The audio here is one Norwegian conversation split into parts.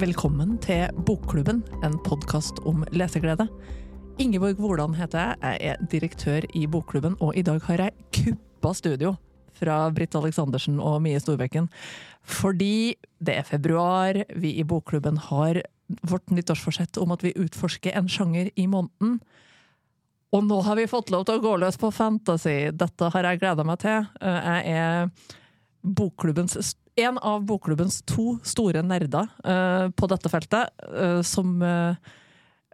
Velkommen til Bokklubben, en podkast om leseglede. Ingeborg Hvordan heter jeg, jeg er direktør i Bokklubben, og i dag har jeg kuppa studio fra Britt Aleksandersen og Mie Storbekken. Fordi det er februar, vi i Bokklubben har vårt nyttårsforsett om at vi utforsker en sjanger i måneden. Og nå har vi fått lov til å gå løs på fantasy! Dette har jeg gleda meg til. Jeg er bokklubbens en av bokklubbens to store nerder uh, på dette feltet, uh, som uh,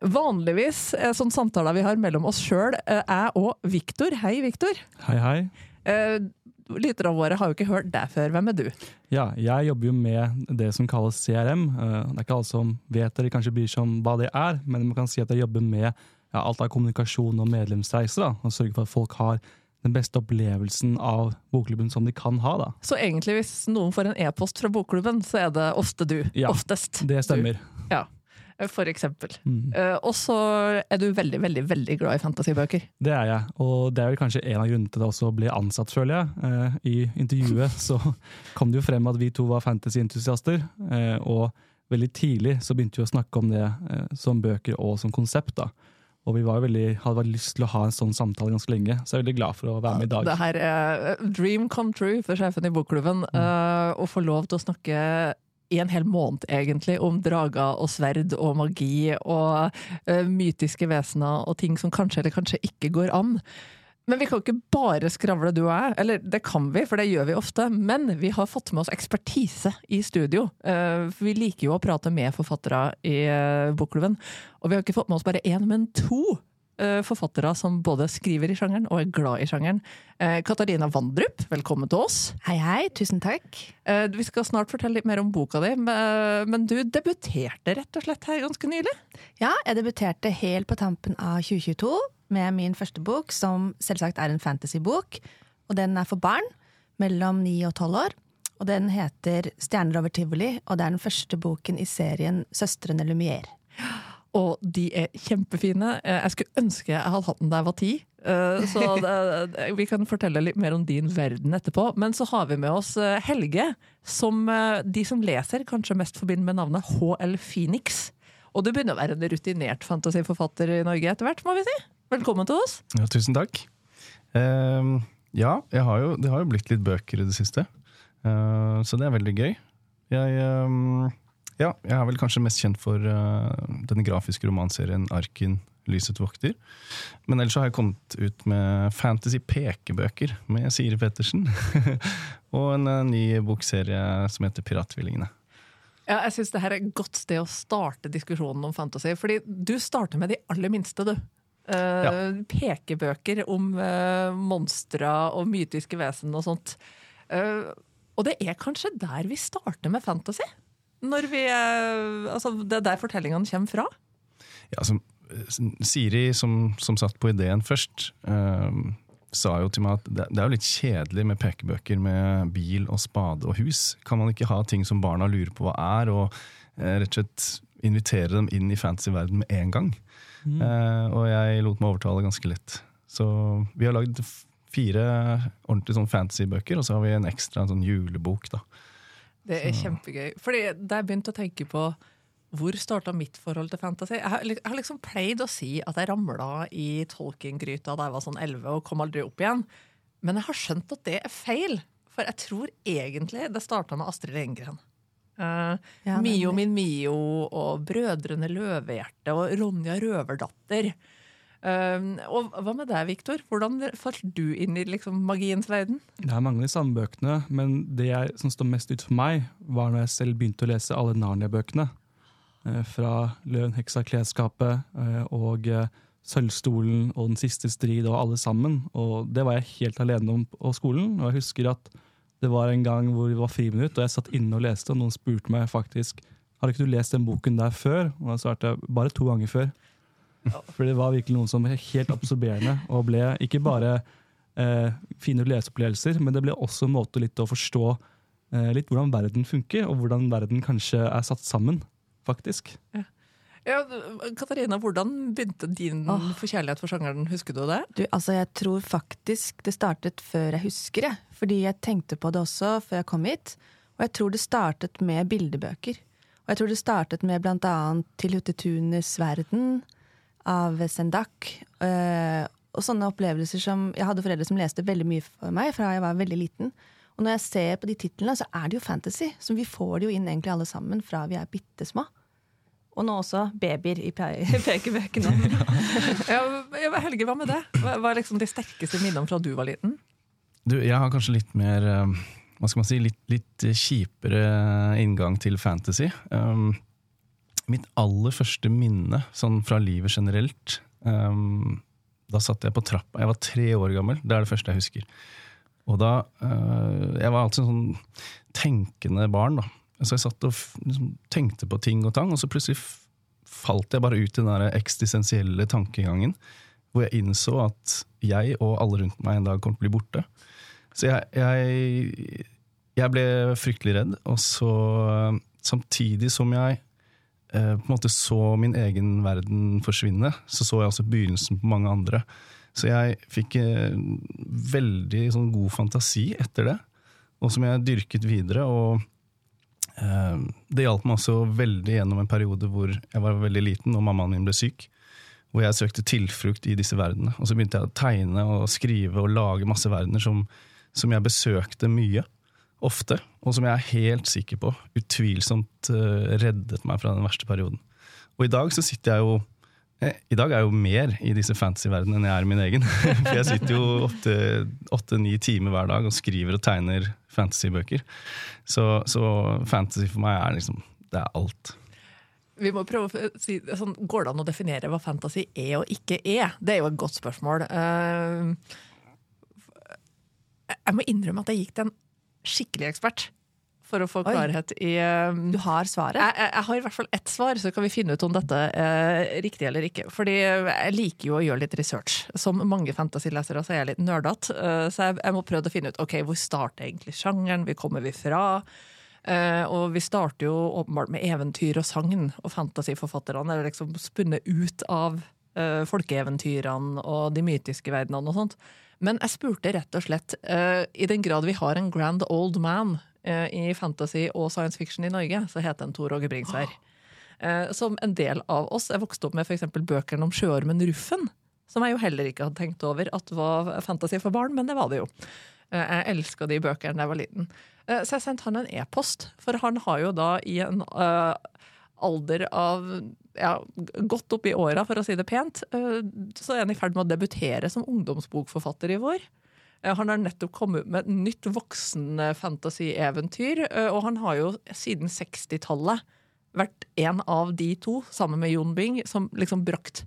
vanligvis er sånne samtaler vi har mellom oss sjøl, jeg og Viktor. Hei, Viktor. Hei, hei. Lytterne våre har jo ikke hørt deg før. Hvem er du? Ja, jeg jobber jo med det som kalles CRM. Det er ikke alle som vet eller kanskje bryr seg om hva det er, men man kan si at jeg jobber med ja, alt av kommunikasjon og medlemsreiser. Og sørger for at folk har den beste opplevelsen av bokklubben som de kan ha. da. Så egentlig hvis noen får en e-post fra bokklubben, så er det ofte du? Ja, Oftest? det stemmer. Du. Ja, for eksempel. Mm. Uh, og så er du veldig, veldig veldig glad i fantasybøker. Det er jeg, og det er vel kanskje en av grunnene til det også ble ansatt, føler jeg. Uh, I intervjuet så kom det jo frem at vi to var fantasyentusiaster, uh, og veldig tidlig så begynte vi å snakke om det som bøker og som konsept. da. Og vi veldig, hadde vært lyst til å ha en sånn samtale ganske lenge, så jeg er veldig glad for å være med i dag. Det her er dream come true for sjefen i bokklubben. Mm. Uh, å få lov til å snakke i en hel måned, egentlig, om drager og sverd og magi og uh, mytiske vesener og ting som kanskje eller kanskje ikke går an. Men vi kan ikke bare skravle, du og jeg. Eller det kan vi, for det gjør vi ofte. Men vi har fått med oss ekspertise i studio. Eh, vi liker jo å prate med forfattere i eh, bokklubben. Og vi har ikke fått med oss bare én, men to eh, forfattere som både skriver i sjangeren og er glad i sjangeren. Katarina Vandrup, velkommen til oss. Hei, hei. Tusen takk. Vi skal snart fortelle litt mer om boka di, men du debuterte rett og slett her ganske nylig? Ja, jeg debuterte helt på tampen av 2022 med min første bok, som selvsagt er en fantasybok. Og den er for barn mellom ni og tolv år. Og den heter Stjerner over tivoli, og det er den første boken i serien Søstrene Lumière. Og de er kjempefine. Eh, jeg skulle ønske jeg hadde hatt den da jeg var ti. Eh, så det, vi kan fortelle litt mer om din verden etterpå. Men så har vi med oss eh, Helge, som de som leser kanskje mest forbinder med navnet HL Phoenix. Og du begynner å være en rutinert fantasiforfatter i Norge etter hvert, må vi si? Velkommen til oss. Ja, tusen takk. Uh, ja, har jo, det har jo blitt litt bøker i det siste, uh, så det er veldig gøy. Jeg, uh, ja, jeg er vel kanskje mest kjent for eh, den grafiske romanserien Arken lyset vokter. Men ellers har jeg kommet ut med fantasy-pekebøker med Siri Pettersen. og en uh, ny bokserie som heter Pirattvillingene. Ja, jeg syns det her er et godt sted å starte diskusjonen om fantasy. Fordi du starter med de aller minste, du. Ja. Pekebøker om uh, monstre og mytiske vesen og sånt. Uh, og det er kanskje der vi starter med fantasy? Når vi, altså, det er der fortellingene kommer fra? Ja, som, Siri, som, som, satt på ideen først, sa jo til meg at det, det er jo litt kjedelig med pekebøker med bil og spade og hus. Kan man ikke ha ting som barna lurer på hva er, og rett og slett invitere dem inn i fantasyverdenen med en gang? Mm. Uh, og jeg lot meg overtale ganske lett. Så vi har lagd fire ordentlige sånn fantasybøker, og så har vi en ekstra en sånn julebok. da. Det er så. kjempegøy. Fordi da jeg begynte å tenke på hvor starta mitt forhold til fantasy? Jeg har, jeg har liksom pleid å si at jeg ramla i Tolkien-gryta da jeg var sånn elleve og kom aldri opp igjen. Men jeg har skjønt at det er feil. For jeg tror egentlig det starta med Astrid Lindgren. Uh, ja, Mio min Mio og Brødrene Løvehjerte og Ronja Røverdatter. Uh, og Hva med deg, Viktor? Hvordan falt du inn i liksom, magiens verden? Det er mange av de samme bøkene, men det jeg, som står mest ut for meg, var når jeg selv begynte å lese alle Narnia-bøkene. Uh, fra Løvenheksa, Klesskapet og Sølvstolen og Den siste strid og alle sammen. Og Det var jeg helt alene om på skolen. Og jeg husker at det var en gang hvor det var friminutt, og jeg satt inne og leste, og noen spurte meg faktisk har ikke du lest den boken der før. Og jeg svarte bare to ganger før. For det var virkelig noen som var helt absorberende, og ble ikke bare eh, fine leseopplevelser, men det ble også en måte litt å forstå eh, litt hvordan verden funker, og hvordan verden kanskje er satt sammen, faktisk. Ja. Ja, Katarina, hvordan begynte din oh. forkjærlighet for sjangeren? Husker du det? Du, altså, jeg tror faktisk det startet før jeg husker det. Fordi jeg tenkte på det også før jeg kom hit. Og jeg tror det startet med bildebøker. Og jeg tror det startet med blant annet Til Huttetunes verden av Sendak. eh, og sånne opplevelser som Jeg hadde foreldre som leste veldig mye for meg fra jeg var veldig liten. Og når jeg ser på de titlene, så er det jo fantasy. Så vi får det jo inn egentlig alle sammen fra vi er bitte små. Og nå også babyer i pekebøkene. Ja, Helge, hva med det? Hva er liksom de sterkeste minnene fra du var liten? Du, jeg har kanskje litt mer eh, Hva skal man si? Litt, litt kjipere inngang til fantasy. Um, mitt aller første minne sånn fra livet generelt um, Da satt jeg på trappa. Jeg var tre år gammel. Det er det første jeg husker. Og da uh, Jeg var alltid en sånn tenkende barn, da. Så jeg satt og liksom, tenkte på ting og tang, og så plutselig falt jeg bare ut i den der eksistensielle tankegangen. Hvor jeg innså at jeg og alle rundt meg en dag kom til å bli borte. Så jeg, jeg, jeg ble fryktelig redd, og så samtidig som jeg eh, på en måte så min egen verden forsvinne, så så jeg også begynnelsen på mange andre. Så jeg fikk eh, veldig sånn, god fantasi etter det, og som jeg dyrket videre. og eh, Det hjalp meg også veldig gjennom en periode hvor jeg var veldig liten og mammaen min ble syk. Hvor jeg søkte tilflukt i disse verdenene. Og så begynte jeg å tegne og skrive og lage masse verdener som, som jeg besøkte mye. Ofte. Og som jeg er helt sikker på utvilsomt eh, reddet meg fra den verste perioden. Og i dag så sitter jeg jo eh, I dag er jeg jo mer i disse fantasyverdenene enn jeg er i min egen. For jeg sitter jo åtte-ni timer hver dag og skriver og tegner fantasybøker. Så, så fantasy for meg er liksom Det er alt. Vi må prøve å si, sånn, Går det an å definere hva fantasy er og ikke er? Det er jo et godt spørsmål. Eh, jeg må innrømme at jeg gikk til en skikkelig ekspert for å få Oi. klarhet i um, Du har svaret. jeg, jeg, jeg har i hvert fall ett svar, så kan vi finne ut om dette er riktig eller ikke. Fordi jeg liker jo å gjøre litt research. Som mange fantasy-lesere så er jeg litt nerdete. Uh, Så jeg, jeg må prøve å finne ut ok, hvor starter egentlig sjangeren, hvor kommer vi fra? Uh, og vi starter jo åpenbart med eventyr og sagn, og fantasyforfatterne er liksom spunnet ut av eh, folkeeventyrene og de mytiske verdenene og sånt. Men jeg spurte rett og slett, eh, i den grad vi har en grand old man eh, i fantasy og science fiction i Norge, så heter han Tor Åge Bringsvær. Eh, som en del av oss er vokst opp med f.eks. bøkene om sjøormen Ruffen. Som jeg jo heller ikke hadde tenkt over at var fantasy for barn, men det var det jo. Jeg elska de bøkene da jeg var liten. Så jeg sendte han en e-post, for han har jo da i en eh, alder av ja, godt opp i åra, for å si det pent, eh, så er han i ferd med å debutere som ungdomsbokforfatter i vår. Eh, Han har nettopp kommet med et nytt voksen-fantasy-eventyr, eh, og han har jo siden 60-tallet vært en av de to, sammen med Jon Bing, som liksom brakt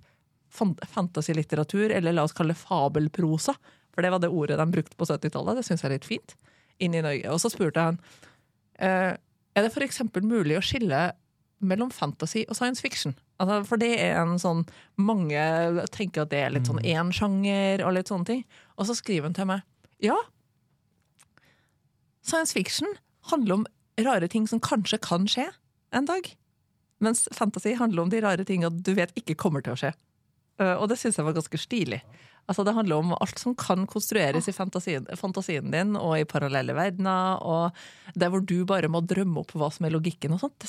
fantasilitteratur, eller la oss kalle det fabelprosa, for det var det ordet de brukte på 70-tallet, det syns jeg er litt fint, inn i Norge. Og så spurte han er det f.eks. mulig å skille mellom fantasy og science fiction. Altså, for det er en sånn Mange tenker at det er litt sånn én sjanger og litt sånne ting. Og så skriver hun til meg ja. Science fiction handler om rare ting som kanskje kan skje en dag. Mens fantasy handler om de rare tingene du vet ikke kommer til å skje. Eh, Og det syns jeg var ganske stilig. Altså Det handler om alt som kan konstrueres i fantasien, fantasien din og i parallelle verdener, og der hvor du bare må drømme opp hva som er logikken og sånt.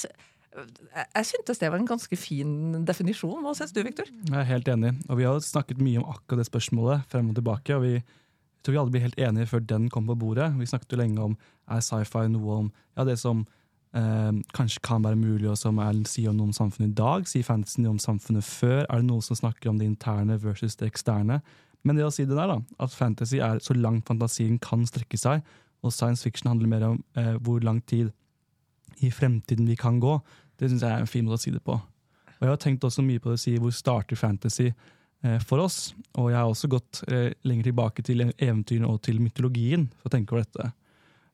Jeg, syntes det var en ganske fin definisjon. Hva syns du, Viktor? Jeg er helt enig. Og vi har snakket mye om akkurat det spørsmålet frem og tilbake. og vi tror vi alle blir helt enige før den kom på bordet. Vi snakket jo lenge om er sci-fi noe om ja, det som eh, kanskje kan være mulig, og som er, sier noe om samfunnet i dag. Sier fantasy om samfunnet før? Er det noe som snakker om det interne versus det eksterne? Men det å si det der, da, at fantasy er så langt fantasien kan strekke seg, og science fiction handler mer om eh, hvor lang tid i fremtiden vi kan gå, det syns jeg er en fin måte å si det på. Og Jeg har tenkt også mye på det å si hvor starter fantasy eh, for oss. Og jeg har også gått eh, lenger tilbake til eventyrene og til mytologien for å tenke over dette.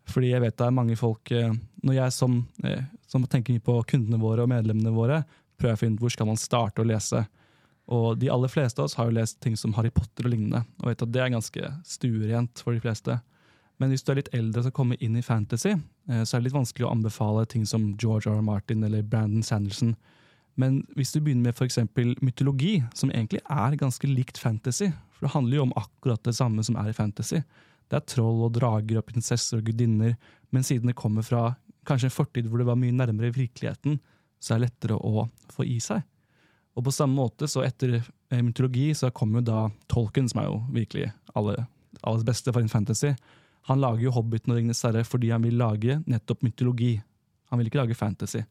Fordi jeg vet det er mange folk eh, Når jeg som, som tenker mye på kundene våre og medlemmene våre, prøver jeg å finne ut hvor skal man starte å lese. Og de aller fleste av oss har jo lest ting som Harry Potter og lignende, og vet at det er ganske stuerent for de fleste. Men hvis du er litt eldre som kommer inn i fantasy, så er det litt vanskelig å anbefale ting som George R. R. Martin eller Brandon Sanderson. Men hvis du begynner med f.eks. mytologi, som egentlig er ganske likt fantasy, for det handler jo om akkurat det samme som er i fantasy. Det er troll og drager og prinsesser og gudinner, men siden det kommer fra kanskje en fortid hvor det var mye nærmere virkeligheten, så er det lettere å få i seg. Og på samme måte, så etter eh, mytologi, så kommer jo da Tolkien, som er jo virkelig alle, alles beste for en fantasy. Han lager jo Hobbiten og Ringenes herre fordi han vil lage nettopp mytologi. Han vil ikke lage fantasy.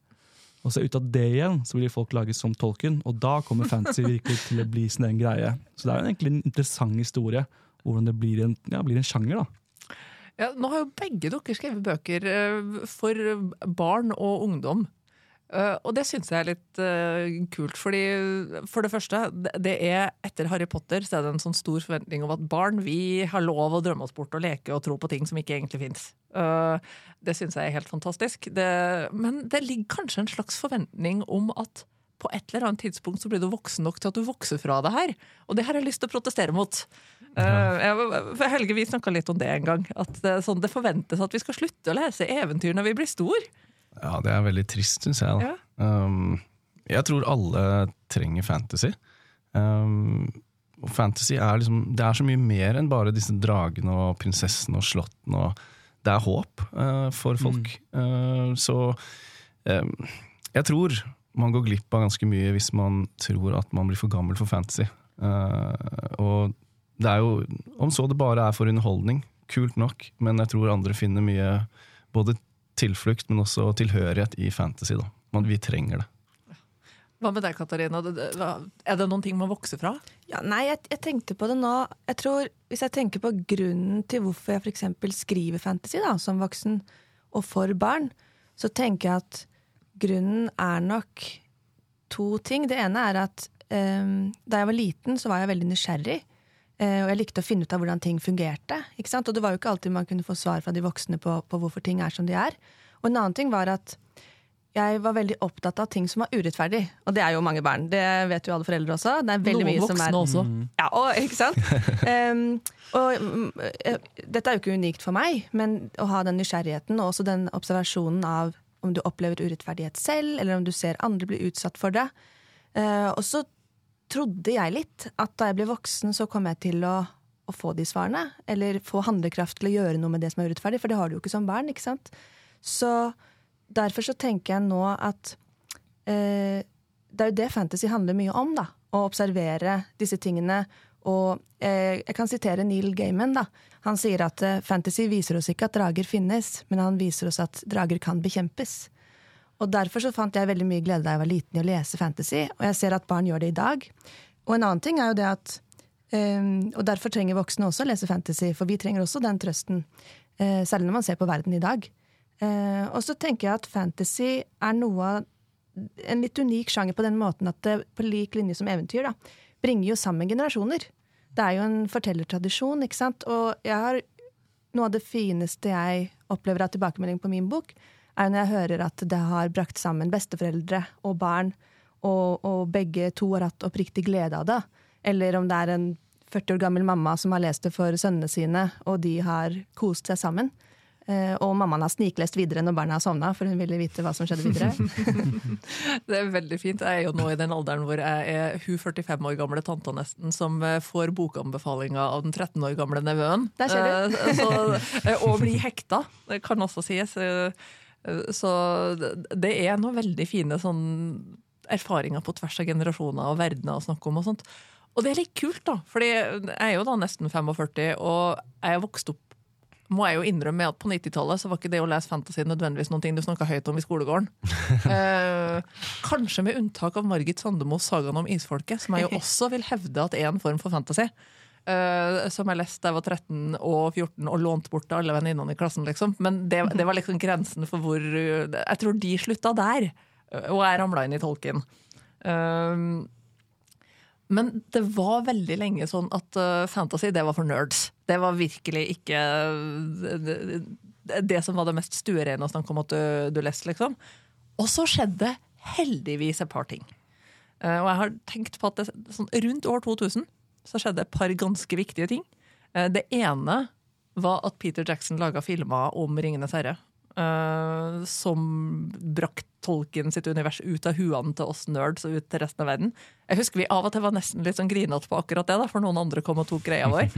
Og så ut av det igjen så vil folk lage som Tolkien, og da kommer fantasy virkelig til å bli sin egen greie. Så det er jo egentlig en interessant historie, hvordan det blir en, ja, blir en sjanger. da. Ja, nå har jo begge dere skrevet bøker eh, for barn og ungdom. Uh, og det syns jeg er litt uh, kult, fordi for det første, det er etter Harry Potter så er det en sånn stor forventning om at barn vi har lov å drømme oss bort og leke og tro på ting som ikke egentlig fins. Uh, det syns jeg er helt fantastisk. Det, men det ligger kanskje en slags forventning om at på et eller annet tidspunkt så blir du voksen nok til at du vokser fra det her. Og det har jeg lyst til å protestere mot. Ja. Helge, vi snakka litt om det en gang. At det, sånn, det forventes at vi skal slutte å lese eventyr når vi blir stor. Ja, det er veldig trist, syns jeg. Ja. Um, jeg tror alle trenger fantasy. Um, og fantasy er liksom Det er så mye mer enn bare disse dragene og prinsessene og slottene. det er håp uh, for folk. Mm. Uh, så um, jeg tror man går glipp av ganske mye hvis man tror at man blir for gammel for fantasy. Uh, og det er jo, om så det bare er for underholdning, kult nok, men jeg tror andre finner mye både tilflukt, men også tilhørighet i fantasy. Da. Man, vi trenger det. Hva med deg, Katarina? Er det noen ting man vokser fra? Ja, nei, jeg, jeg, tenkte på det nå. Jeg tror, Hvis jeg tenker på grunnen til hvorfor jeg f.eks. skriver fantasy da, som voksen, og for barn, så tenker jeg at grunnen er nok to ting. Det ene er at um, da jeg var liten, så var jeg veldig nysgjerrig. Uh, og jeg likte å finne ut av hvordan ting fungerte. ikke sant? Og det var jo ikke alltid man kunne få svar fra de voksne på, på hvorfor ting er som de er. Og en annen ting var at jeg var veldig opptatt av ting som var urettferdig. Og det er jo mange barn. Det vet jo alle foreldre også. Det er veldig Noen mye som er, også. Ja, og, ikke sant? um, og um, dette er jo ikke unikt for meg, men å ha den nysgjerrigheten og også den observasjonen av om du opplever urettferdighet selv, eller om du ser andre bli utsatt for det. Uh, og så trodde jeg litt at da jeg ble voksen, så kom jeg til å, å, få de svarene. Eller få handlekraft til å gjøre noe med det som er urettferdig, for det har du jo ikke som barn. ikke sant? Så derfor så tenker jeg nå at eh, det er jo det fantasy handler mye om, da. Å observere disse tingene. Og eh, jeg kan sitere Neil Gaiman. da. Han sier at eh, fantasy viser oss ikke at drager finnes, men han viser oss at drager kan bekjempes. Og Derfor så fant jeg veldig mye glede da jeg var liten i å lese fantasy, og jeg ser at barn gjør det i dag. Og en annen ting er jo det at um, Og derfor trenger voksne også å lese fantasy, for vi trenger også den trøsten. Uh, særlig når man ser på verden i dag. Uh, og så tenker jeg at fantasy er noe av en litt unik sjanger på den måten at det på lik linje som eventyr da, bringer jo sammen generasjoner. Det er jo en fortellertradisjon, ikke sant. Og jeg har noe av det fineste jeg opplever av tilbakemelding på min bok, er når jeg hører at det har brakt sammen besteforeldre og barn, og, og begge to har hatt oppriktig glede av det. Eller om det er en 40 år gammel mamma som har lest det for sønnene sine, og de har kost seg sammen. Uh, og mammaen har sniklest videre når barna har sovna, for hun ville vite hva som skjedde videre. det er veldig fint. Jeg er jo nå i den alderen hvor jeg er hun 45 år gamle tanta nesten som eh, får bokanbefalinga av den 13 år gamle nevøen. Der ser du. Uh, så, og blir hekta, det kan også sies. Så det er noen veldig fine sånn erfaringer på tvers av generasjoner og verdener å snakke om. Og sånt. Og det er litt kult, da, fordi jeg er jo da nesten 45, og jeg er vokst opp må jeg jo innrømme at på 90-tallet så var ikke det å lese fantasy nødvendigvis noen ting du snakka høyt om i skolegården. eh, kanskje med unntak av Margit Sandemos 'Sagaen om isfolket', som jeg jo også vil hevde at er en form for fantasy. Uh, som jeg leste da jeg var 13 og 14 og lånte bort til alle venninnene i klassen. liksom. Men det, det, var liksom grensen for hvor Jeg tror de slutta der, og jeg ramla inn i tolken. Uh, men det var veldig lenge sånn at uh, fantasy, det var for nerds. Det var virkelig ikke det, det som var det mest stuerene å snakke om at du, du leste, liksom. Og så skjedde heldigvis et par ting. og jeg har tenkt på at det, sånn, rundt år 2000 så skjedde et par ganske viktige ting. Eh, det ene var at Peter Jackson laga filmer om Ringenes herre. Uh, som brakte tolken sitt univers ut av huene til oss nerds og ut til resten av verden. Jeg husker vi av og til var nesten litt sånn grinete på akkurat det, da, for noen andre kom og tok greia vår.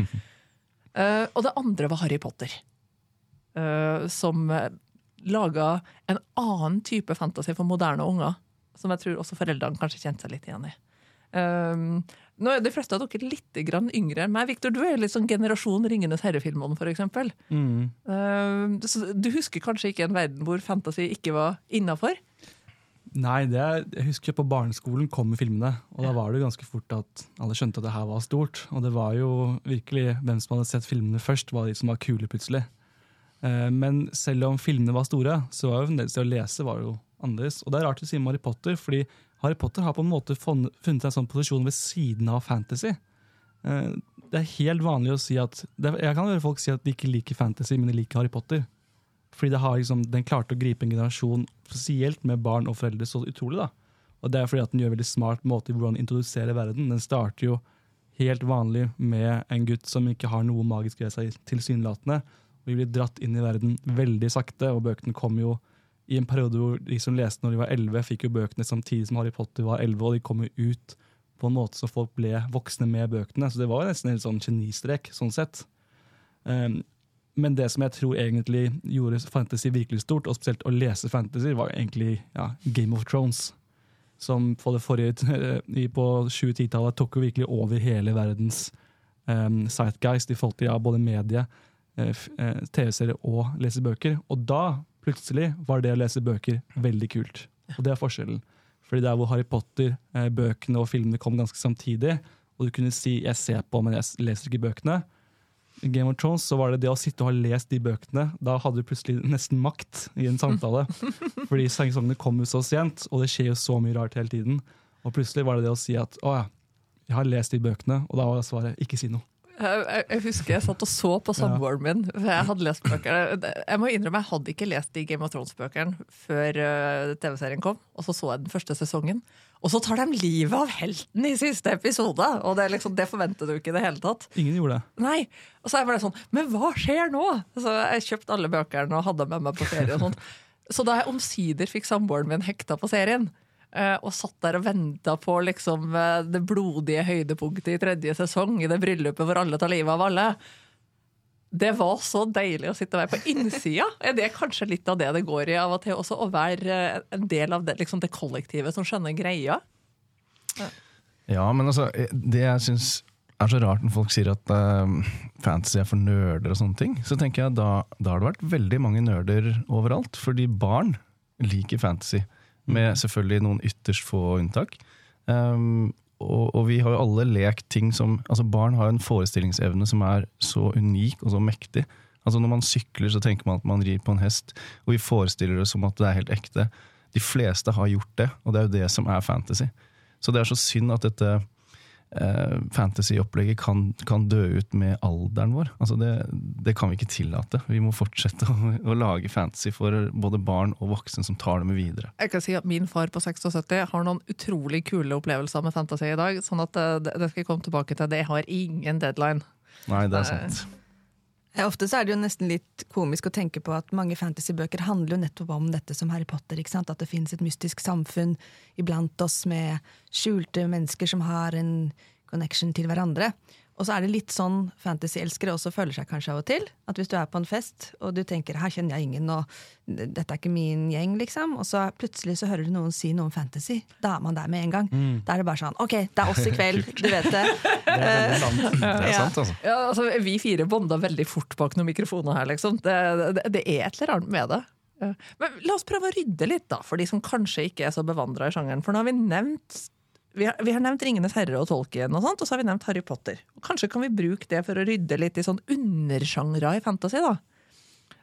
Uh, og det andre var Harry Potter. Uh, som laga en annen type fantasy for moderne unger. som jeg tror også foreldrene kanskje kjente seg litt igjen i. Um, nå er de fleste av dere litt grann yngre enn meg. Victor, du er litt sånn generasjon Ringenes herre-filmene, f.eks. Mm. Uh, så du husker kanskje ikke en verden hvor fantasy ikke var innafor? Nei, det er, jeg husker på barneskolen kom filmene, og da var det ganske fort at alle skjønte at det her var stort. Og det var jo virkelig hvem som hadde sett filmene først, var de som var kule plutselig. Uh, men selv om filmene var store, så var jo en del å lese var jo annerledes. Og det er rart å si Harry Potter, fordi Harry Potter har på en måte funnet seg en sånn posisjon ved siden av fantasy. Eh, det er helt vanlig å si at Jeg kan høre folk si at de ikke liker fantasy, men de liker Harry Potter. Fordi liksom, den klarte å gripe en generasjon, spesielt med barn og foreldre, så utrolig. da. Og det er fordi at den gjør veldig smart måte i hvordan den introduserer verden. Den starter jo helt vanlig med en gutt som ikke har noe magisk ved seg, tilsynelatende. Vi blir dratt inn i verden veldig sakte, og bøkene kommer jo i en periode hvor de som leste når de var elleve, fikk jo bøkene samtidig som Harry Potter var elleve, og de kom jo ut på en måte så folk ble voksne med bøkene. Så det var jo nesten en sånn genistrek, sånn sett. Um, men det som jeg tror egentlig gjorde fantasy virkelig stort, og spesielt å lese fantasy, var egentlig ja, Game of Thrones. Som på det forrige, på 2010-tallet tok jo virkelig over hele verdens um, sightgeist i forhold til ja, både medie, uh, TV-serier og lesebøker. Og da plutselig var det å lese bøker veldig kult. Og det er forskjellen. Fordi det er hvor Harry Potter, uh, bøkene og filmene kom ganske samtidig, og du kunne si 'jeg ser på, men jeg leser ikke bøkene', Game of Thrones så var det det å sitte og ha lest de bøkene. Da hadde du plutselig nesten makt i en samtale. Fordi sesongene kom jo så sent, og det skjer jo så mye rart hele tiden. Og plutselig var det det å si at å ja, jeg har lest de bøkene, og da var svaret ikke si noe. Jeg, jeg, husker jeg satt og så på samboeren min, for jeg hadde lest bøkene. Jeg må innrømme, jeg hadde ikke lest de Game of Thrones-bøkene før uh, TV-serien kom. Og så så jeg den første sesongen. Og så tar de livet av helten i siste episode! Og det, liksom, det forventet du ikke i det hele tatt. Ingen gjorde det. Nei, Og så er jeg sånn Men hva skjer nå?! Så jeg kjøpte alle bøkene og hadde med meg på ferie. og sånt. Så da jeg omsider fikk samboeren min hekta på serien, Eh, og satt der og venta på liksom, eh, det blodige høydepunktet i tredje sesong, i det bryllupet hvor alle tar livet av alle. Det var så deilig å sitte og være på innsida. Det Er kanskje litt av det det går i av og til? Også å være eh, en del av det, liksom det kollektivet som skjønner greia? Ja. ja, men altså, det jeg syns er så rart når folk sier at uh, fantasy er for nerder og sånne ting, så tenker jeg da, da har det vært veldig mange nerder overalt. Fordi barn liker fantasy med selvfølgelig noen ytterst få unntak. Um, og, og, vi har jo alle lekt ting som Altså Barn har en forestillingsevne som er så unik og så mektig. Altså Når man sykler, så tenker man at man rir på en hest, og vi forestiller det som at det er helt ekte. De fleste har gjort det, og det er jo det som er fantasy. Så det er så synd at dette eh, fantasy-opplegget kan, kan, dø ut med alderen vår. Altså det, det, kan vi ikke tillate. Vi må fortsette å, å, lage fantasy for både barn og voksne som tar det med videre. Jeg kan si at Min far på 76 har noen utrolig kule opplevelser med fantasy i dag. sånn at eh, det, det skal jeg komme tilbake til. Det har ingen deadline. Nei, det er sant. Ja, ofte så er det jo nesten litt komisk å tenke på at mange fantasybøker handler jo nettopp om dette som Harry Potter. ikke sant? At det finnes et mystisk samfunn iblant oss med skjulte mennesker som har en connection til hverandre. Og så er det litt sånn fantasy-elskere også føler seg kanskje av og til. At hvis du er på en fest og du tenker 'her kjenner jeg ingen', og 'dette er ikke min gjeng', liksom, og så plutselig så hører du noen si noe om fantasy, da er man der med en gang. Mm. Da er det bare sånn 'ok, det er oss i kveld', du vet det. det er sant. Det er sant, altså. Ja, altså. Vi fire bonda veldig fort bak noen mikrofoner her, liksom. Det, det, det er et eller annet med det. Men la oss prøve å rydde litt, da, for de som kanskje ikke er så bevandra i sjangeren. For nå har vi nevnt vi har, vi har, nevnt 'Ringenes herre' og Tolkien, og sånt, og så har vi nevnt Harry Potter. Og kanskje kan vi bruke det for å rydde litt i sånn undersjangre i fantasy, da.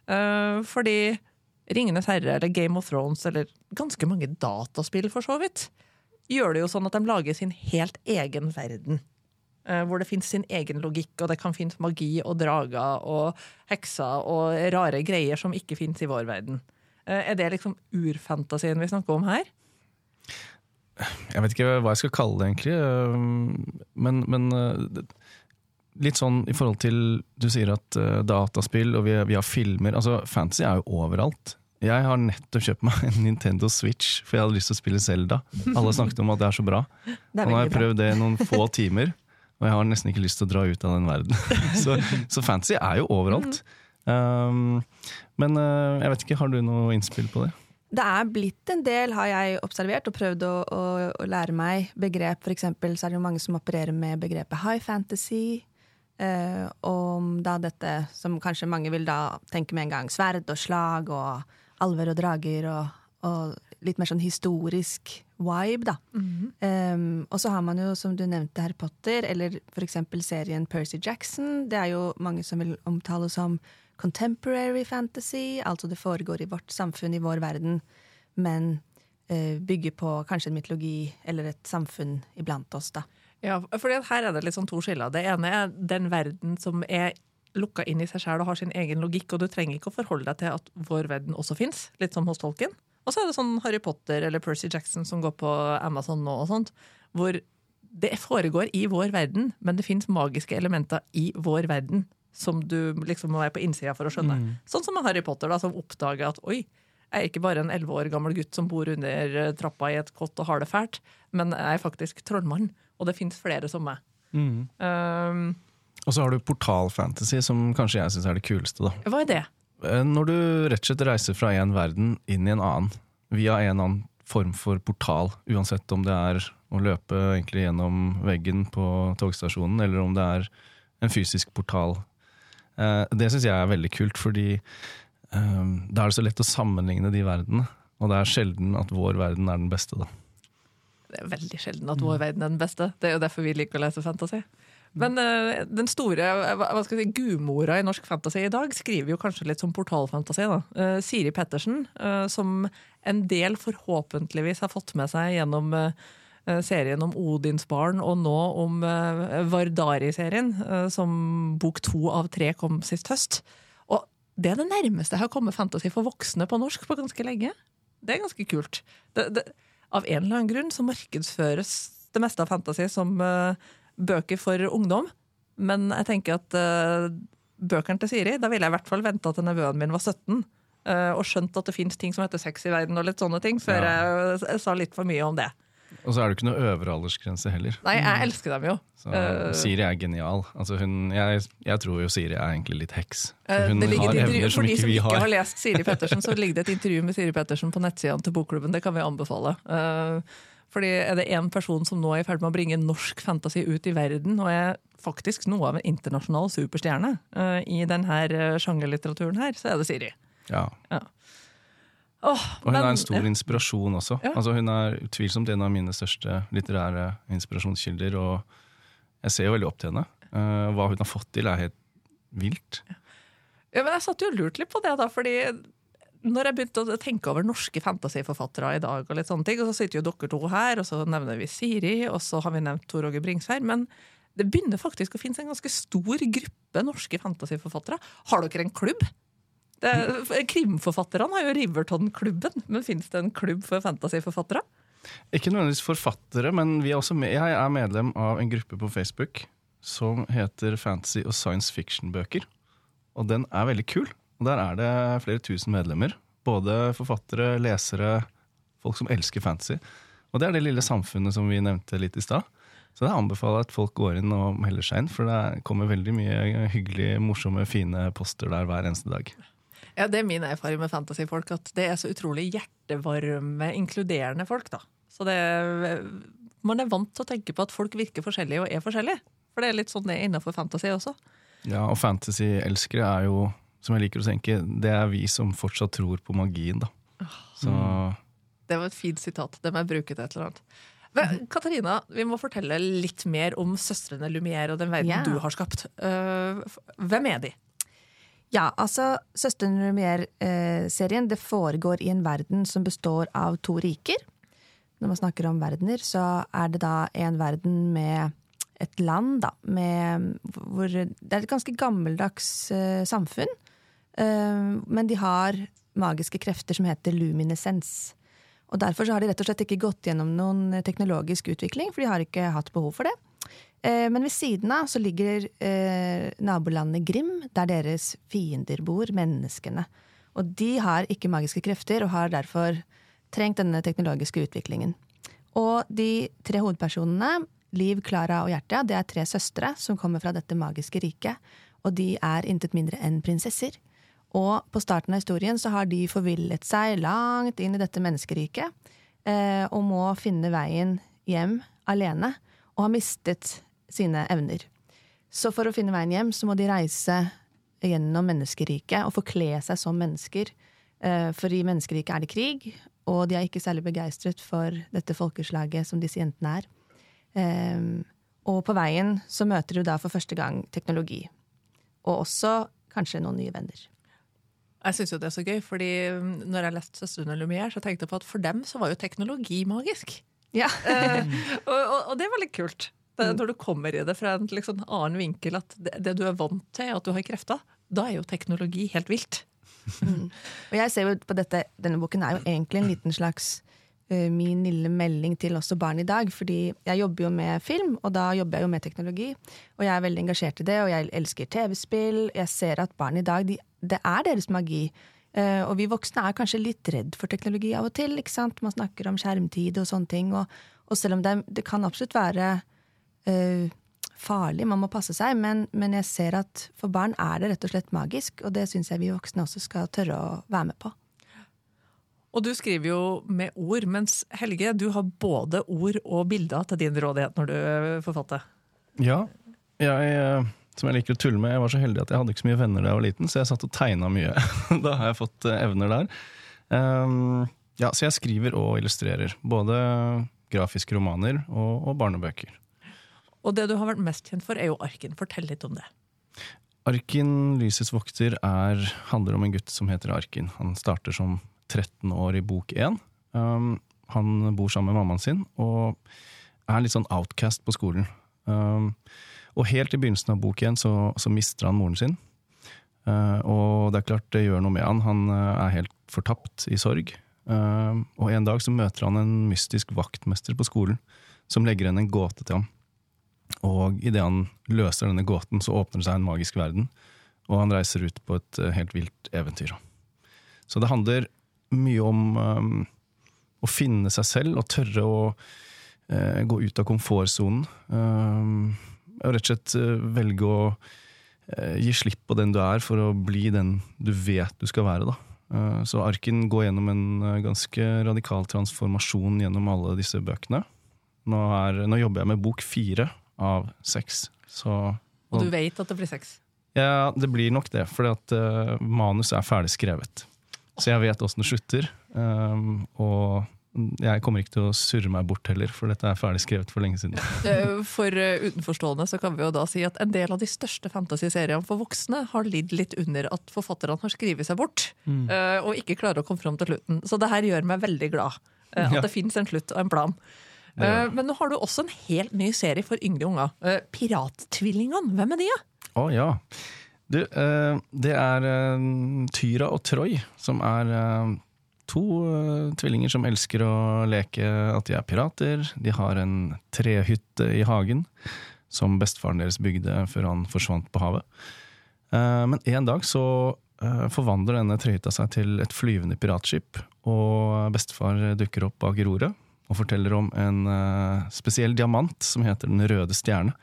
Uh, fordi 'Ringenes herre' eller 'Game of Thrones' eller ganske mange dataspill, for så vidt, gjør det jo sånn at de lager sin helt egen verden. Uh, hvor det fins sin egen logikk, og det kan finnes magi og drager og hekser og rare greier som ikke fins i vår verden. Uh, er det liksom urfantasien vi snakker om her? Jeg vet ikke hva jeg skal kalle det, egentlig. Eh, men, men eh, litt sånn i forhold til Du sier at uh, dataspill og vi, vi, har filmer altså Fantasy er jo overalt. Jeg har nettopp kjøpt meg en Nintendo Switch, for jeg hadde lyst til å spille Zelda. Alle snakket om at det er så bra. Og nå har jeg prøvd det i noen få timer, og jeg har nesten ikke lyst til å dra ut av den verden. så, så fantasy er jo overalt. Um, men jeg vet ikke, har du noe innspill på det? Det er blitt en del, har jeg observert, og prøvd å, å, å lære meg begrep. For eksempel så er det jo mange som opererer med begrepet high fantasy. Eh, om da dette som kanskje mange vil da tenke med en gang. Sverd og slag og alver og drager og, og litt mer sånn historisk vibe, da. um, og så har man jo, som du nevnte, Harry Potter, eller for eksempel serien Percy Jackson. Det er jo mange som vil omtale som contemporary fantasy, altså det foregår i vårt samfunn, i vår verden, men uh, bygger på kanskje en mytologi eller et samfunn iblant oss, da. Ja, for her er det litt sånn to skiller. Det ene er den verden som er lukka inn i seg sjøl og har sin egen logikk, og du trenger ikke å forholde deg til at vår verden også fins, litt som hos Tolkien. Og så er det sånn Harry Potter eller Percy Jackson som går på Amazon nå, og sånt, hvor det foregår i vår verden, men det fins magiske elementer i vår verden som du liksom må være på innsida for å skjønne. Mm. Sånn som med Harry Potter, da, som oppdager at oi, jeg er ikke bare en elleve år gammel gutt som bor under eh, trappa i et kott og har det fælt, men jeg er faktisk trollmann, og det fins flere som meg. Mm. Um, og så har du portalfantasy, som kanskje jeg syns er det kuleste. da. Hva er det? Eh, når du rett og slett reiser fra en verden inn i en annen, via en annen form for portal, uansett om det er å løpe egentlig gjennom veggen på togstasjonen, eller om det er en fysisk portal. Eh, det syns jeg er veldig kult, fordi um, da er det så lett å sammenligne de verdenene. Og det er sjelden at vår verden er den beste, da. Det er veldig sjelden at vår verden er den beste. Det er jo derfor vi liker å lese fantasy. Men uh, den store hva skal jeg si, gudmora i norsk fantasy i dag skriver jo kanskje litt som portalfantasi. da. Uh, Siri Pettersen, uh, som en del forhåpentligvis har fått med seg gjennom serien om Odinsbarn, og nå om Vardari-serien, som bok to av tre kom sist høst. Og det er det nærmeste jeg har kommet fantasy for voksne på norsk på ganske lenge. Det er ganske kult. Det, det, av en eller annen grunn så markedsføres det meste av fantasy som bøker for ungdom. Men jeg tenker at bøkene til Siri Da ville jeg i hvert fall venta til nevøen min var 17. Uh, eh, og skjønt at det fins ting som heter sex i verden, og litt sånne ting, før ja. jeg, jeg, sa litt for mye om det. Og så er det ikke noe øvre aldersgrense heller. Nei, jeg elsker dem jo. Så, uh, Siri er genial. Altså hun, jeg, jeg, tror jo Siri er egentlig litt heks. For hun har evner som ikke vi har. For de som ikke har lest Siri Pettersen, så ligger det et intervju med Siri Pettersen på nettsidene til Bokklubben. Det kan vi anbefale. Uh, fordi er det én person som nå er i ferd med å bringe norsk fantasy ut i verden, og er faktisk noe av en internasjonal superstjerne i denne sjangerlitteraturen her, så er det Siri. Ja. ja. Oh, og hun men, er en stor inspirasjon også. Ja. Altså, hun er utvilsomt en av mine største litterære inspirasjonskilder. Og jeg ser jo veldig opp til henne. Uh, hva hun har fått til, er helt vilt. Ja, men Jeg satt jo og lurte litt på det, da, fordi når jeg begynte å tenke over norske fantasyforfattere i dag, og litt sånne ting, og så sitter jo dere to her, og så nevner vi Siri, og så har vi nevnt Tor Åge Bringsvær. Men det begynner faktisk å finnes en ganske stor gruppe norske fantasyforfattere. Har dere en klubb? Krimforfatterne har jo Riverton-klubben, men fins det en klubb for fantasyforfattere? Ikke nødvendigvis forfattere, men er med, jeg er medlem av en gruppe på Facebook som heter Fantasy og Science Fiction-bøker. Og den er veldig kul. Og Der er det flere tusen medlemmer. Både forfattere, lesere, folk som elsker fantasy. Og det er det lille samfunnet som vi nevnte litt i stad. Så det anbefaler jeg at folk går inn og melder seg inn, for det kommer veldig mye hyggelige, morsomme, fine poster der hver eneste dag. Ja, Det er min erfaring med fantasyfolk, at det er så utrolig hjertevarme, inkluderende folk. da. Så det, Man er vant til å tenke på at folk virker forskjellige og er forskjellige. For det er litt sånn det er innenfor fantasy også. Ja, og fantasyelskere er jo som jeg liker å tenke, det er vi som fortsatt tror på magien, da. Så Det var et fint sitat. Det må jeg bruke til et eller annet. Men, Katarina, vi må fortelle litt mer om søstrene Lumière og den verden yeah. du har skapt. Uh, hvem er de? Ja, altså Søsteren Lumière-serien det foregår i en verden som består av to riker. Når man snakker om verdener, så er det da en verden med et land, da, med, hvor det er et ganske gammeldags uh, samfunn. Uh, men de har magiske krefter som heter luminescens. Og Derfor har de rett og slett ikke gått gjennom noen teknologisk utvikling, for de har ikke hatt behov for det. Uh, men ved siden av så ligger nabolandet Grim, der deres fiender bor, menneskene. Og de har ikke magiske krefter, og har derfor trengt denne teknologiske utviklingen. Og de tre hovedpersonene Liv, Klara og Hjerta det er tre søstre som kommer fra dette magiske riket. Og de er intet mindre enn prinsesser. Og på starten av historien så har de forvillet seg langt inn i dette menneskeriket, eh, og må finne veien hjem alene, og har mistet sine evner. Så for å finne veien hjem så må de reise gjennom menneskeriket og forkle seg som mennesker. Eh, for i menneskeriket er det krig, og de er ikke særlig begeistret for dette folkeslaget som disse jentene er. Eh, og på veien så møter du da for første gang teknologi. Og også kanskje noen nye venner. Jeg syns jo det er så gøy, fordi når jeg leste 'Søstrene Lumière', så tenkte jeg på at for dem så var jo teknologi magisk. Ja. Eh, og, og, og det er veldig kult. Det, Mm. når du kommer i det fra en liksom, annen vinkel, at det, det du er vant til, at du har krefter, da er jo teknologi helt vilt. Og jeg ser jo på dette, Denne boken er jo egentlig en liten slags uh, min lille melding til også barn i dag. Fordi jeg jobber jo med film, og da jobber jeg jo med teknologi. Og jeg er veldig engasjert i det, og jeg elsker TV-spill. Jeg ser at barn i dag, de, det er deres magi. Uh, og vi voksne er kanskje litt redd for teknologi av og til. ikke sant? Man snakker om skjermtid og sånne ting. Og, og selv om det, det kan absolutt være eh, farlig, man må passe seg, men, men jeg ser at for barn er det rett og slett magisk, og det syns jeg vi voksne også skal tørre å være med på. Og du skriver jo med ord, mens Helge, du har både ord og bilder til din rådighet når du forfatter. Ja, jeg, eh, som jeg liker å tulle med, jeg var så heldig at jeg hadde ikke så mye venner da jeg var liten, så jeg satt og tegna mye. da har jeg fått eh, evner der. Um, ja, så jeg skriver og illustrerer. Både grafiske romaner og, og barnebøker. Og det du har vært mest kjent for, er jo Arken. Fortell litt om det. Arken, lysets vokter, er, handler om en gutt som heter Arken. Han starter som 13 år i bok 1. Um, han bor sammen med mammaen sin og er litt sånn outcast på skolen. Um, og helt i begynnelsen av bok 1 så, så mister han moren sin. Uh, og det er klart det gjør noe med han. Han uh, er helt fortapt i sorg. Uh, og en dag så møter han en mystisk vaktmester på skolen som legger igjen en gåte til ham. Og idet han løser denne gåten, så åpner det seg en magisk verden. Og han reiser ut på et eh, helt vilt eventyr. Så det handler mye om um, å finne seg selv og tørre å uh, gå ut av komfortsonen. Um, og rett og slett uh, velge å uh, gi slipp på den du er, for å bli den du vet du skal være. da. Så Arken går gjennom en ganske radikal transformasjon gjennom alle disse bøkene. Nå, er, nå jobber jeg med bok fire av seks. Så Og du vet at det blir sex. ja, det blir nok det, for uh, manus er ferdig skrevet. Så jeg vet åssen det slutter. Um, og jeg kommer ikke til å surre meg bort heller, for dette er ferdig skrevet for lenge siden. Eh, For eh, utenforstående så kan vi jo da si at en del av de største fantasy-seriene for voksne har lidd litt under at forfatterne har skrevet seg bort, eh, og ikke klarer å komme fram til slutten. Så det her gjør meg veldig glad. eh, At Ja. det fins en slutt og en plan. Det Eh, Men nå har du også en helt ny serie for yngre unger. Eh, Pirattvillingene, hvem er de? Å Å ja. Du, eh, det er Tyra og Troy, som er to tvillinger som elsker å leke at de er pirater. De har en trehytte i hagen som bestefaren deres bygde før han forsvant på havet. Men en dag så forvandler denne trehytta seg til et flyvende piratskip, og bestefar dukker opp bak roret og forteller om en eh, spesiell diamant som heter Den røde stjerne.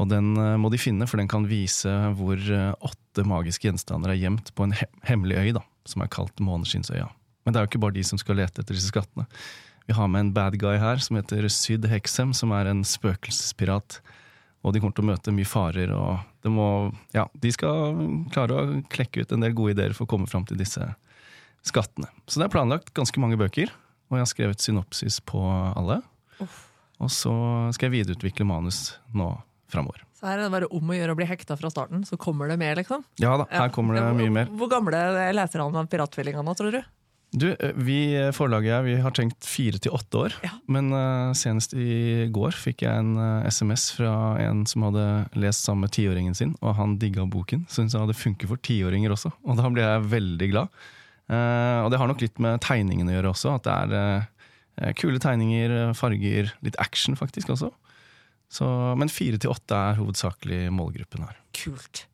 Og den eh, må de finne, for den kan vise hvor eh, åtte magiske gjenstander er gjemt på en he hemmelig øy, da, som er kalt Måneskinnsøya. Men det er jo ikke bare de som skal lete etter disse skattene. Vi har med en bad guy her som heter Syd Heksem, som er en spøkelsespirat. Og de kommer til å møte mye farer, og det må, ja, de skal klare å klekke ut en del gode ideer for å komme fram til disse skattene. Så det er planlagt ganske mange bøker, og jeg har skrevet synopsis på alle. Og så skal jeg videreutvikle manus nå framover. Så her er det bare om å gjøre å bli hekta fra starten, så kommer det mer, liksom. Ja da, her kommer det Ja, mye mer. Hvor gamle er leserne av Pirattvillingene, tror du? Du, eh, vi forlaget jeg, vi har tenkt fire til åtte år. Ja. Men uh, senest i går fikk jeg en uh, SMS fra en som hadde lest sammen med tiåringen sin, og han digga boken. Syntes han det funker for tiåringer også, og da ble jeg veldig glad. Eh, og det har nok litt med tegningen å gjøre også, at det er eh, kule tegninger, farger, litt action faktisk også. Så, men fire til åtte er hovedsakelig målgruppen her. Kult.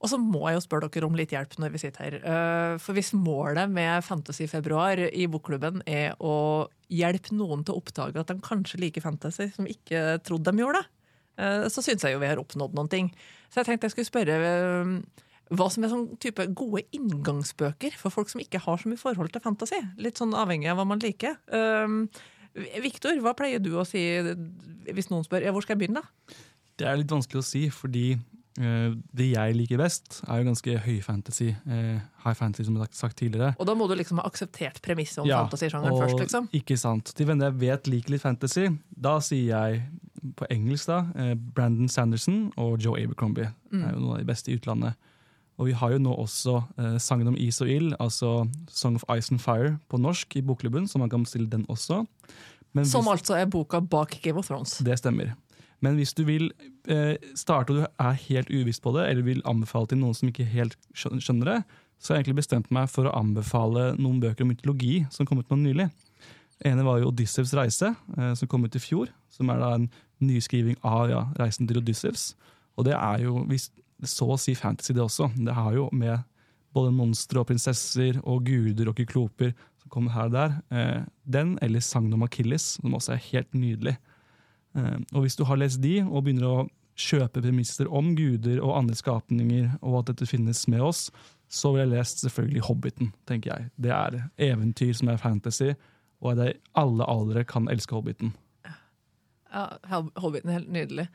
Og så må jeg jo spørre dere om litt hjelp når vi sitter her. Eh, For hvis målet med Fantasy februar i bokklubben er å hjelpe noen til å oppdage at de kanskje liker fantasy, som ikke trodde de gjorde det, eh, så syns jeg jo vi har oppnådd noen ting. Så jeg tenkte jeg skulle spørre eh, hva som er sånn type gode inngangsbøker for folk som ikke har så mye forhold til fantasy. Litt sånn avhengig av hva man liker. Um, Viktor, hva pleier du å si hvis noen spør ja, hvor skal jeg begynne? da? Det er litt vanskelig å si, fordi uh, det jeg liker best, er jo ganske høy fantasy. Uh, high fantasy, som jeg har sagt tidligere. Og da må du liksom ha akseptert premisset om ja, fantasy-sjangeren først, liksom? Ikke sant. Til venner jeg vet liker litt fantasy, da sier jeg på engelsk da, uh, Brandon Sanderson og Joe Abercrombie. Mm. Er jo noen av de beste i utlandet. Og vi har jo nå også eh, sangen om is og ild, altså Song of Ice and Fire på norsk i Bokklubben, så man kan bestille den også. Men Som hvis, altså er boka bak Game of Thrones? Det stemmer. Men hvis du vil eh, starte og du er helt uvisst på det, eller vil anbefale til noen som ikke helt skjønner det, så har jeg egentlig bestemt meg for å anbefale noen bøker om mytologi som kom ut nå nylig. Den ene var jo Odyssevs reise, eh, som kom ut i fjor. Som er da en nyskriving av ja, reisen til Odyssevs. Og det er jo, hvis, så å si fantasy, det også. Det har jo med både monstre og prinsesser og guder og kykloper som kommer her og der. Eh, den eller sangen om Achilles, som også er helt nydelig. Eh, og hvis du har lest de, og begynner å kjøpe premisser om guder og andre skapninger, og at dette finnes med oss, så ville jeg lest selvfølgelig Hobbiten, tenker jeg. Det er eventyr som er fantasy, og at alle aldre kan elske Hobbiten. Ja, Hobbiten er helt nydelig.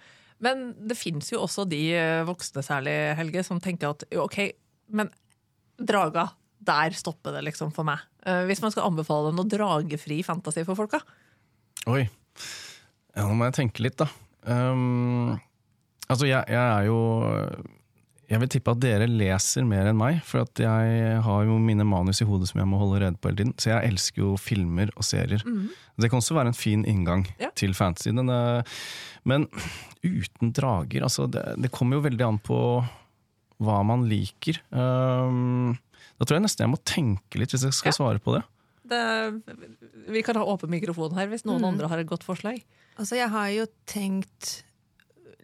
Men det fins jo også de eh, voksne, særlig Helge, som tenker at OK, men draga, der stopper det liksom for meg. Eh, hvis man skal anbefale noe dragefri fantasy for folka? Oi. Ja, nå må jeg tenke litt, da. Um, altså, jeg, jeg, er jo Jeg vil tippe at dere leser mer enn meg, for at jeg har jo mine manus i hodet som jeg må holde rede på hele tiden. Så jeg elsker jo filmer og serier. Mm. Det kan også være en fin inngang ja. til fantasy. Denne, men uten drager, altså det, det, kommer jo veldig an på hva man liker. Um, da tror jeg nesten jeg må tenke litt hvis jeg skal ja. svare på det. det. Vi kan ha åpen mikrofon her hvis noen mm. andre har et godt forslag. Altså, jeg har jo tenkt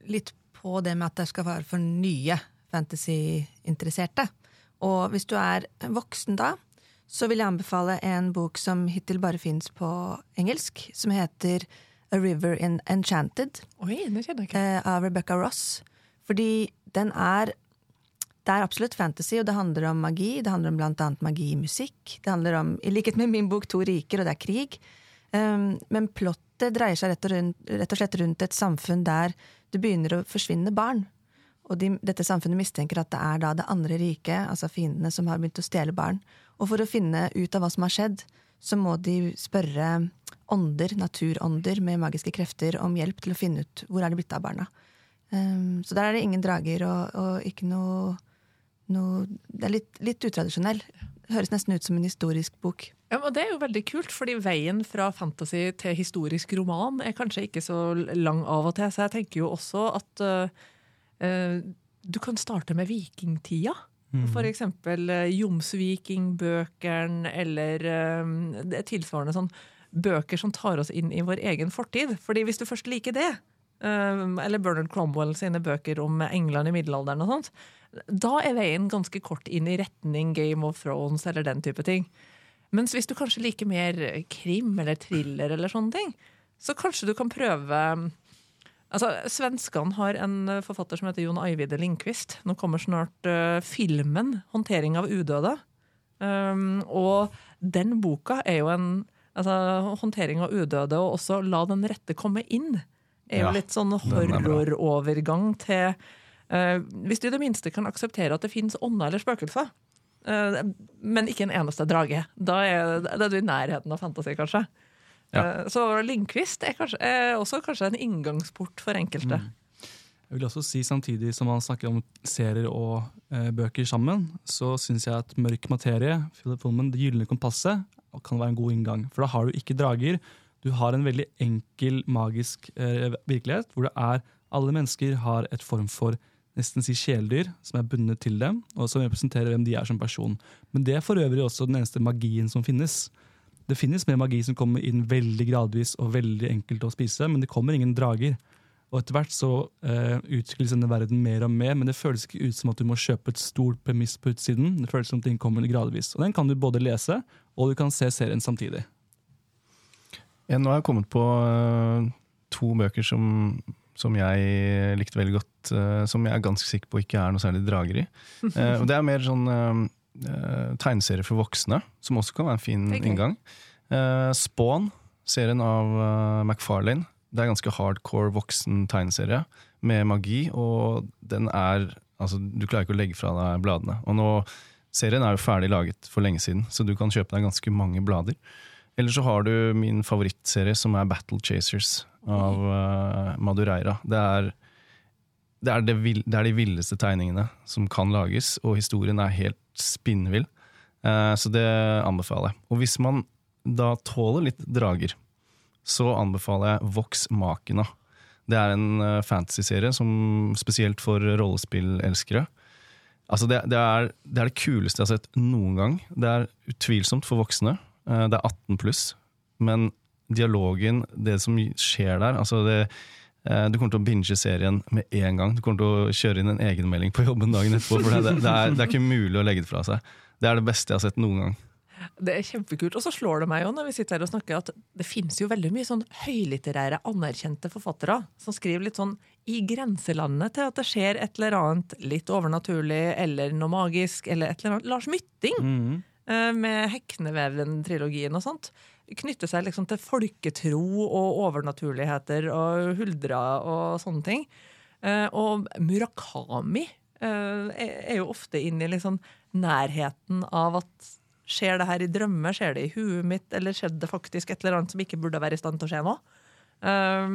litt på det med at det skal være for nye fantasy-interesserte. Og hvis du er voksen da, så vil jeg anbefale en bok som hittil bare fins på engelsk, som heter A River in Enchanted Oi, det kjenner jeg ikke. Eh, av Rebecca Ross. Fordi den er Det er absolutt fantasy, og det handler om magi. Det handler om blant annet magi i musikk. Det handler om, I likhet med min bok To riker, og det er krig. Um, men plottet dreier seg rett og, rundt, rett og, slett rundt et samfunn der det begynner å forsvinne barn. Og de, dette samfunnet mistenker at det er da det andre riket, altså fiendene, som har begynt å stjele barn. Og for å finne ut av hva som har skjedd, så må de spørre ånder, naturånder med magiske krefter om hjelp til å finne ut hvor er det blitt av barna. Um, så der er det ingen drager og, og ikke noe, noe, Det er litt, litt utradisjonell. Det høres nesten ut som en historisk bok. Ja, og Det er jo veldig kult, fordi veien fra fantasy til historisk roman er kanskje ikke så lang av og til. Så jeg tenker jo også at uh, du kan starte med vikingtida. Mm. Eksempel uh, Jomsvikingbøkene eller det tilsvarende sånn bøker som tar oss inn i vår egen fortid. Fordi hvis du først liker det, eller Bernard Cromwell sine bøker om England i middelalderen og sånt, da er veien ganske kort inn i retning Game of Thrones eller den type ting. Mens hvis du kanskje liker mer krim eller thriller eller sånne ting, så kanskje du kan prøve Altså, Svenskene har en forfatter som heter Jon Ajvide Lindqvist. Nå kommer snart uh, filmen 'Håndtering av udøde'. Um, og den boka er jo en altså, håndtering av udøde, og også la den rette komme inn, er jo ja, litt sånn horrorovergang til uh, Hvis du i det minste kan akseptere at det fins ånder eller spøkelser, uh, men ikke en eneste drage, da er, da er, du i nærheten av fantasi, kanskje. Ja. Uh, så Lindqvist er, kanskje, er, også kanskje en inngangsport for enkelte. Mm. Jeg vil også si Samtidig som man snakker om serier og eh, bøker sammen, så syns jeg at Mørk materie, Philip Pullman, Det gylne kompasset, kan være en god inngang. For da har du ikke drager. Du har en veldig enkel, magisk eh, virkelighet, hvor det er alle mennesker har et form for nesten si kjæledyr som er bundet til dem, og som representerer hvem de er som person. Men det er for øvrig også den eneste magien som finnes. Det finnes mer magi som kommer inn veldig gradvis og veldig enkelt å spise, men det kommer ingen drager. Og etter hvert så eh, utvikles denne verden mer og mer, men det føles ikke ut som at du må kjøpe et stort premiss på utsiden. Det føles som ting kommer gradvis. Og den kan du både lese, og du kan se serien samtidig. Ja, nå har jeg kommet på uh, to bøker som som jeg likte veldig godt. uh, som jeg er ganske sikker på ikke er noe særlig drager i. Uh, og det er mer sånn eh, tegneserie for voksne, som også kan være en fin er inngang. Eh, Spawn, serien av uh, McFarlane. Det er ganske hardcore voksen tegneserie med magi, og den er Altså, du klarer ikke å legge fra deg bladene. Og nå, serien er jo ferdig laget for lenge siden, så du kan kjøpe deg ganske mange blader. Eller så har du min favorittserie, som er Battle Chasers av uh, Madureira. Det er, det, er det, det er de villeste tegningene som kan lages, og historien er helt spinnvill. Eh, så det anbefaler jeg. Og hvis man da tåler litt drager, så anbefaler jeg Vox Machina. Det er en uh, fantasyserie som spesielt for rollespillelskere. Altså det, det, er, det er det kuleste jeg har sett noen gang. Det er utvilsomt for voksne. Eh, Det er 18 pluss. Men dialogen, det som skjer der altså det, Du kommer til å binge serien med en gang. Du kommer til å kjøre inn en egenmelding på jobben dagen etterpå. For det, det, er, det er ikke mulig å legge det fra seg. Det er det beste jeg har sett noen gang. Det er kjempekult. Og så slår det meg jo når vi sitter her og snakker at det finnes jo veldig mye sånn høylitterære, anerkjente forfattere som skriver litt sånn i grenselandet til at det skjer et eller annet litt overnaturlig eller noe magisk eller et eller annet. Lars Mytting eh, med Hekneveven-trilogien og sånt knytter seg liksom til folketro og overnaturligheter og huldra og sånne ting. Eh, Og Murakami eh, er jo ofte inne i liksom nærheten av at Skjer det her i drømmer, skjer det i huet mitt, eller skjedde det faktisk et eller annet som ikke burde være i stand til å skje nå? Um,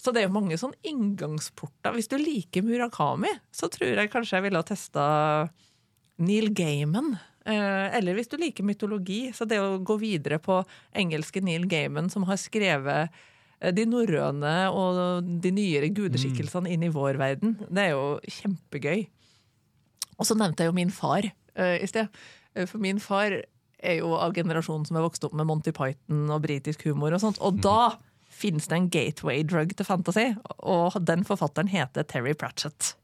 så det er jo mange sånn inngangsporter. Hvis du liker Murakami, så tror jeg kanskje jeg ville ha testa Neil Gaiman. Eh, eller hvis du liker mytologi, så det å gå videre på engelske Neil Gaiman, som har skrevet eh, de norrøne og de nyere gudeskikkelsene inn i vår verden, det er jo kjempegøy. Og så nevnte jeg jo min far eh, i sted. For min far er jo av generasjonen som er vokst opp med Monty Python og britisk humor og sånt. Og da finnes det en gateway drug til fantasy, og den forfatteren heter Terry Pratchett.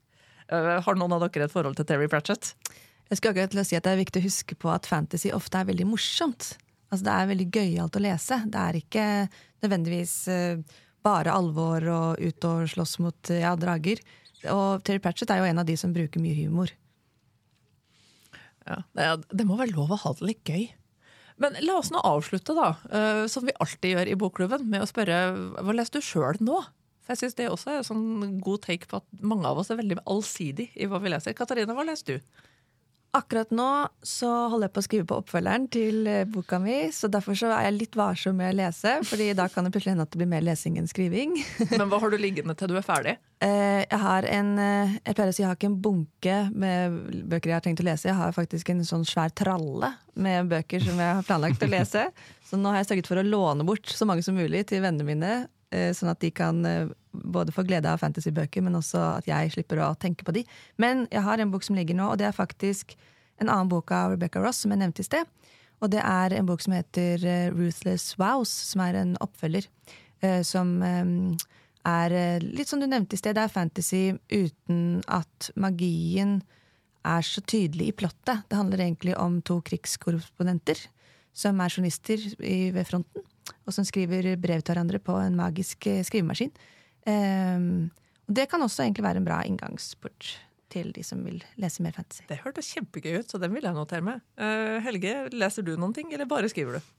Har noen av dere et forhold til Terry Pratchett? Jeg skulle akkurat til å si at Det er viktig å huske på at fantasy ofte er veldig morsomt. Altså Det er veldig gøyalt å lese. Det er ikke nødvendigvis eh, bare alvor og ut og slåss mot ja, drager. Og Terry Pratchett er jo en av de som bruker mye humor. Ja, det, må være lov å ha det litt gøy. Men la oss nå avslutte, da, eh, som vi alltid gjør i Bokklubben, med å spørre hva leser du sjøl nå? For jeg synes det også er en sånn god take på at mange av oss er veldig allsidig i hva vi leser. Katarina, hva leser du? Akkurat nå så holder jeg på å skrive på oppfølgeren til eh, boka mi, så derfor så er jeg litt varsom med å lese, fordi da kan det plutselig hende at det blir mer lesing enn skriving. Men hva har du liggende til du er ferdig? Eh, Jeg har en eh, Jeg pleier å si jeg har ikke en bunke med bøker jeg har tenkt å lese. Jeg har faktisk en sånn svær tralle med bøker som jeg har planlagt å lese. Så nå har jeg sørget for å låne bort så mange som mulig til vennene mine, sånn at de kan eh, både få glede av fantasybøker, men også at jeg slipper å tenke på de. Men jeg har en bok som ligger nå, og det er faktisk en annen bok av Rebecca Ross, som jeg nevnte i sted. Og det er en bok som heter eh, Ruthless Wows, som er en oppfølger. eh, Som eh, er eh, litt som du nevnte i sted, det er fantasy uten at magien er så tydelig i plottet. Det handler egentlig om to krigskorrespondenter som er journalister ved fronten, og som skriver brev til hverandre på en magisk eh, skrivemaskin. Um, og det kan også egentlig være en bra inngangsport til de som vil lese mer fantasy. Det hørtes kjempegøy ut, så den vil jeg notere med. Uh, Helge, leser du noen ting, eller bare skriver du?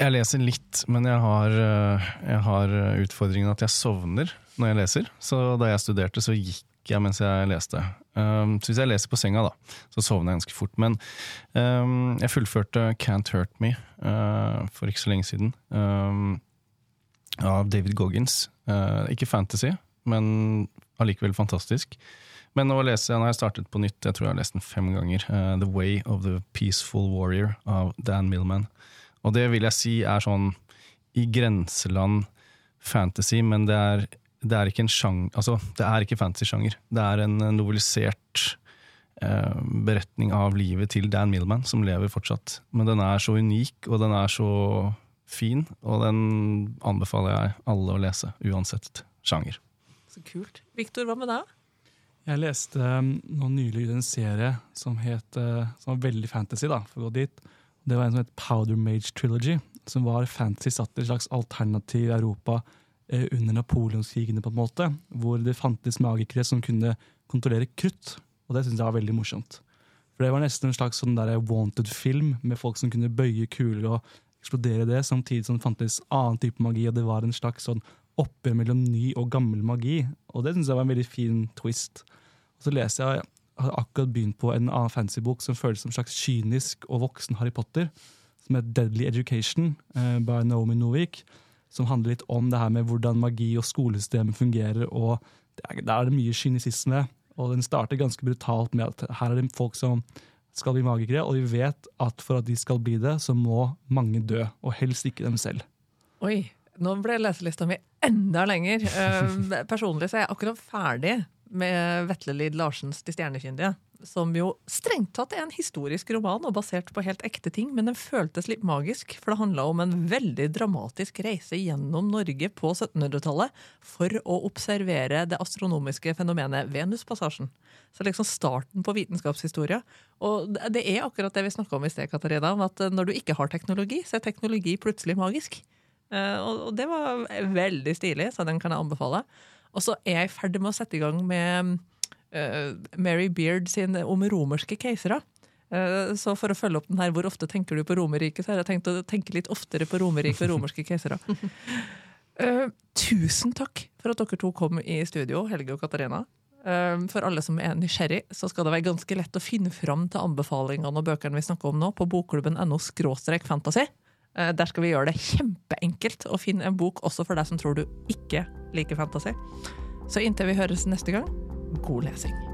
Jeg leser litt, men jeg har, øh, jeg har utfordringen at jeg sovner når jeg leser. Så da jeg studerte, så gikk jeg mens jeg leste. Um, så hvis jeg leser på senga, da, så sovner jeg ganske fort. Men um, jeg fullførte Can't Hurt Me uh, for ikke så lenge siden. Um, av David Goggins. Uh, ikke fantasy, men allikevel fantastisk. Men nå leser jeg, nå har jeg startet på nytt, jeg tror jeg har lest den fem ganger, uh, The Way of the Peaceful Warrior av Dan Millman. Og det vil jeg si er sånn i grenseland fantasy, men det er, det er ikke en sjang, altså, det er ikke fantasy-sjanger. Det er en novelisert eh, beretning av livet til Dan Millman, som lever fortsatt. Men den er så unik, og den er så fin, og den anbefaler jeg alle å lese, uansett sjanger. Så kult. Viktor, hva med deg? Jeg leste um, nå nylig en serie som, het, eh, som var veldig fantasy. da, for å gå dit. Det var en som het Powder Mage Trilogy, som var fantasy satt i et slags alternativ Europa eh, under napoleonskrigene, på en måte, hvor det fantes magikere som kunne kontrollere krutt. Og det syns jeg var veldig morsomt. For det var nesten en slags sånn wanted-film med folk som kunne bøye kuler og eksplodere det, samtidig som det fantes annen type magi, og det var en slags sånn oppgjør mellom ny og gammel magi. Og det syns jeg var en veldig fin twist. Og så leser jeg, har akkurat begynt på en annen fantasybok som føles som en slags kynisk og voksen Harry Potter, som heter Deadly Education eh, by Naomi Novik. Som handler litt om det her med hvordan magi og skolesystemet fungerer. og Der er det mye kynisisme. Og den starter ganske brutalt med at her er det folk som skal bli magikere, og vi vet at for at de skal bli det, så må mange dø. Og helst ikke dem selv. Oi, nå ble leselista mi enda lenger. Uh, personlig så er jeg akkurat ferdig med Vetle Lid Larsens De stjernekyndige. Som jo strengt tatt er en historisk roman og basert på helt ekte ting, men den føltes litt magisk, for det handla om en veldig dramatisk reise gjennom Norge på 1700-tallet for å observere det astronomiske fenomenet Venuspassasjen. Så liksom starten på vitenskapshistoria. Og det er akkurat det vi snakka om i sted, Katarina, om at når du ikke har teknologi, så er teknologi plutselig magisk. Eh, og det var veldig stilig, så den kan jeg anbefale. Og så er jeg i ferd med å sette i gang med Mary Beard sin om romerske keisere. Uh, så for å følge opp den her, hvor ofte tenker du på Romerriket, så har jeg tenkt å tenke litt oftere på Romerriket og romerske keisere. Uh, tusen takk for at dere to kom i studio, Helge og Katarina. For alle som er nysgjerrig, så skal det være ganske lett å finne fram til anbefalingene og bøkene vi snakker om nå, på bokklubben.no fantasy. Der skal vi gjøre det kjempeenkelt å finne en bok også for deg som tror du ikke liker fantasy. Så inntil vi høres neste gang, god lesing.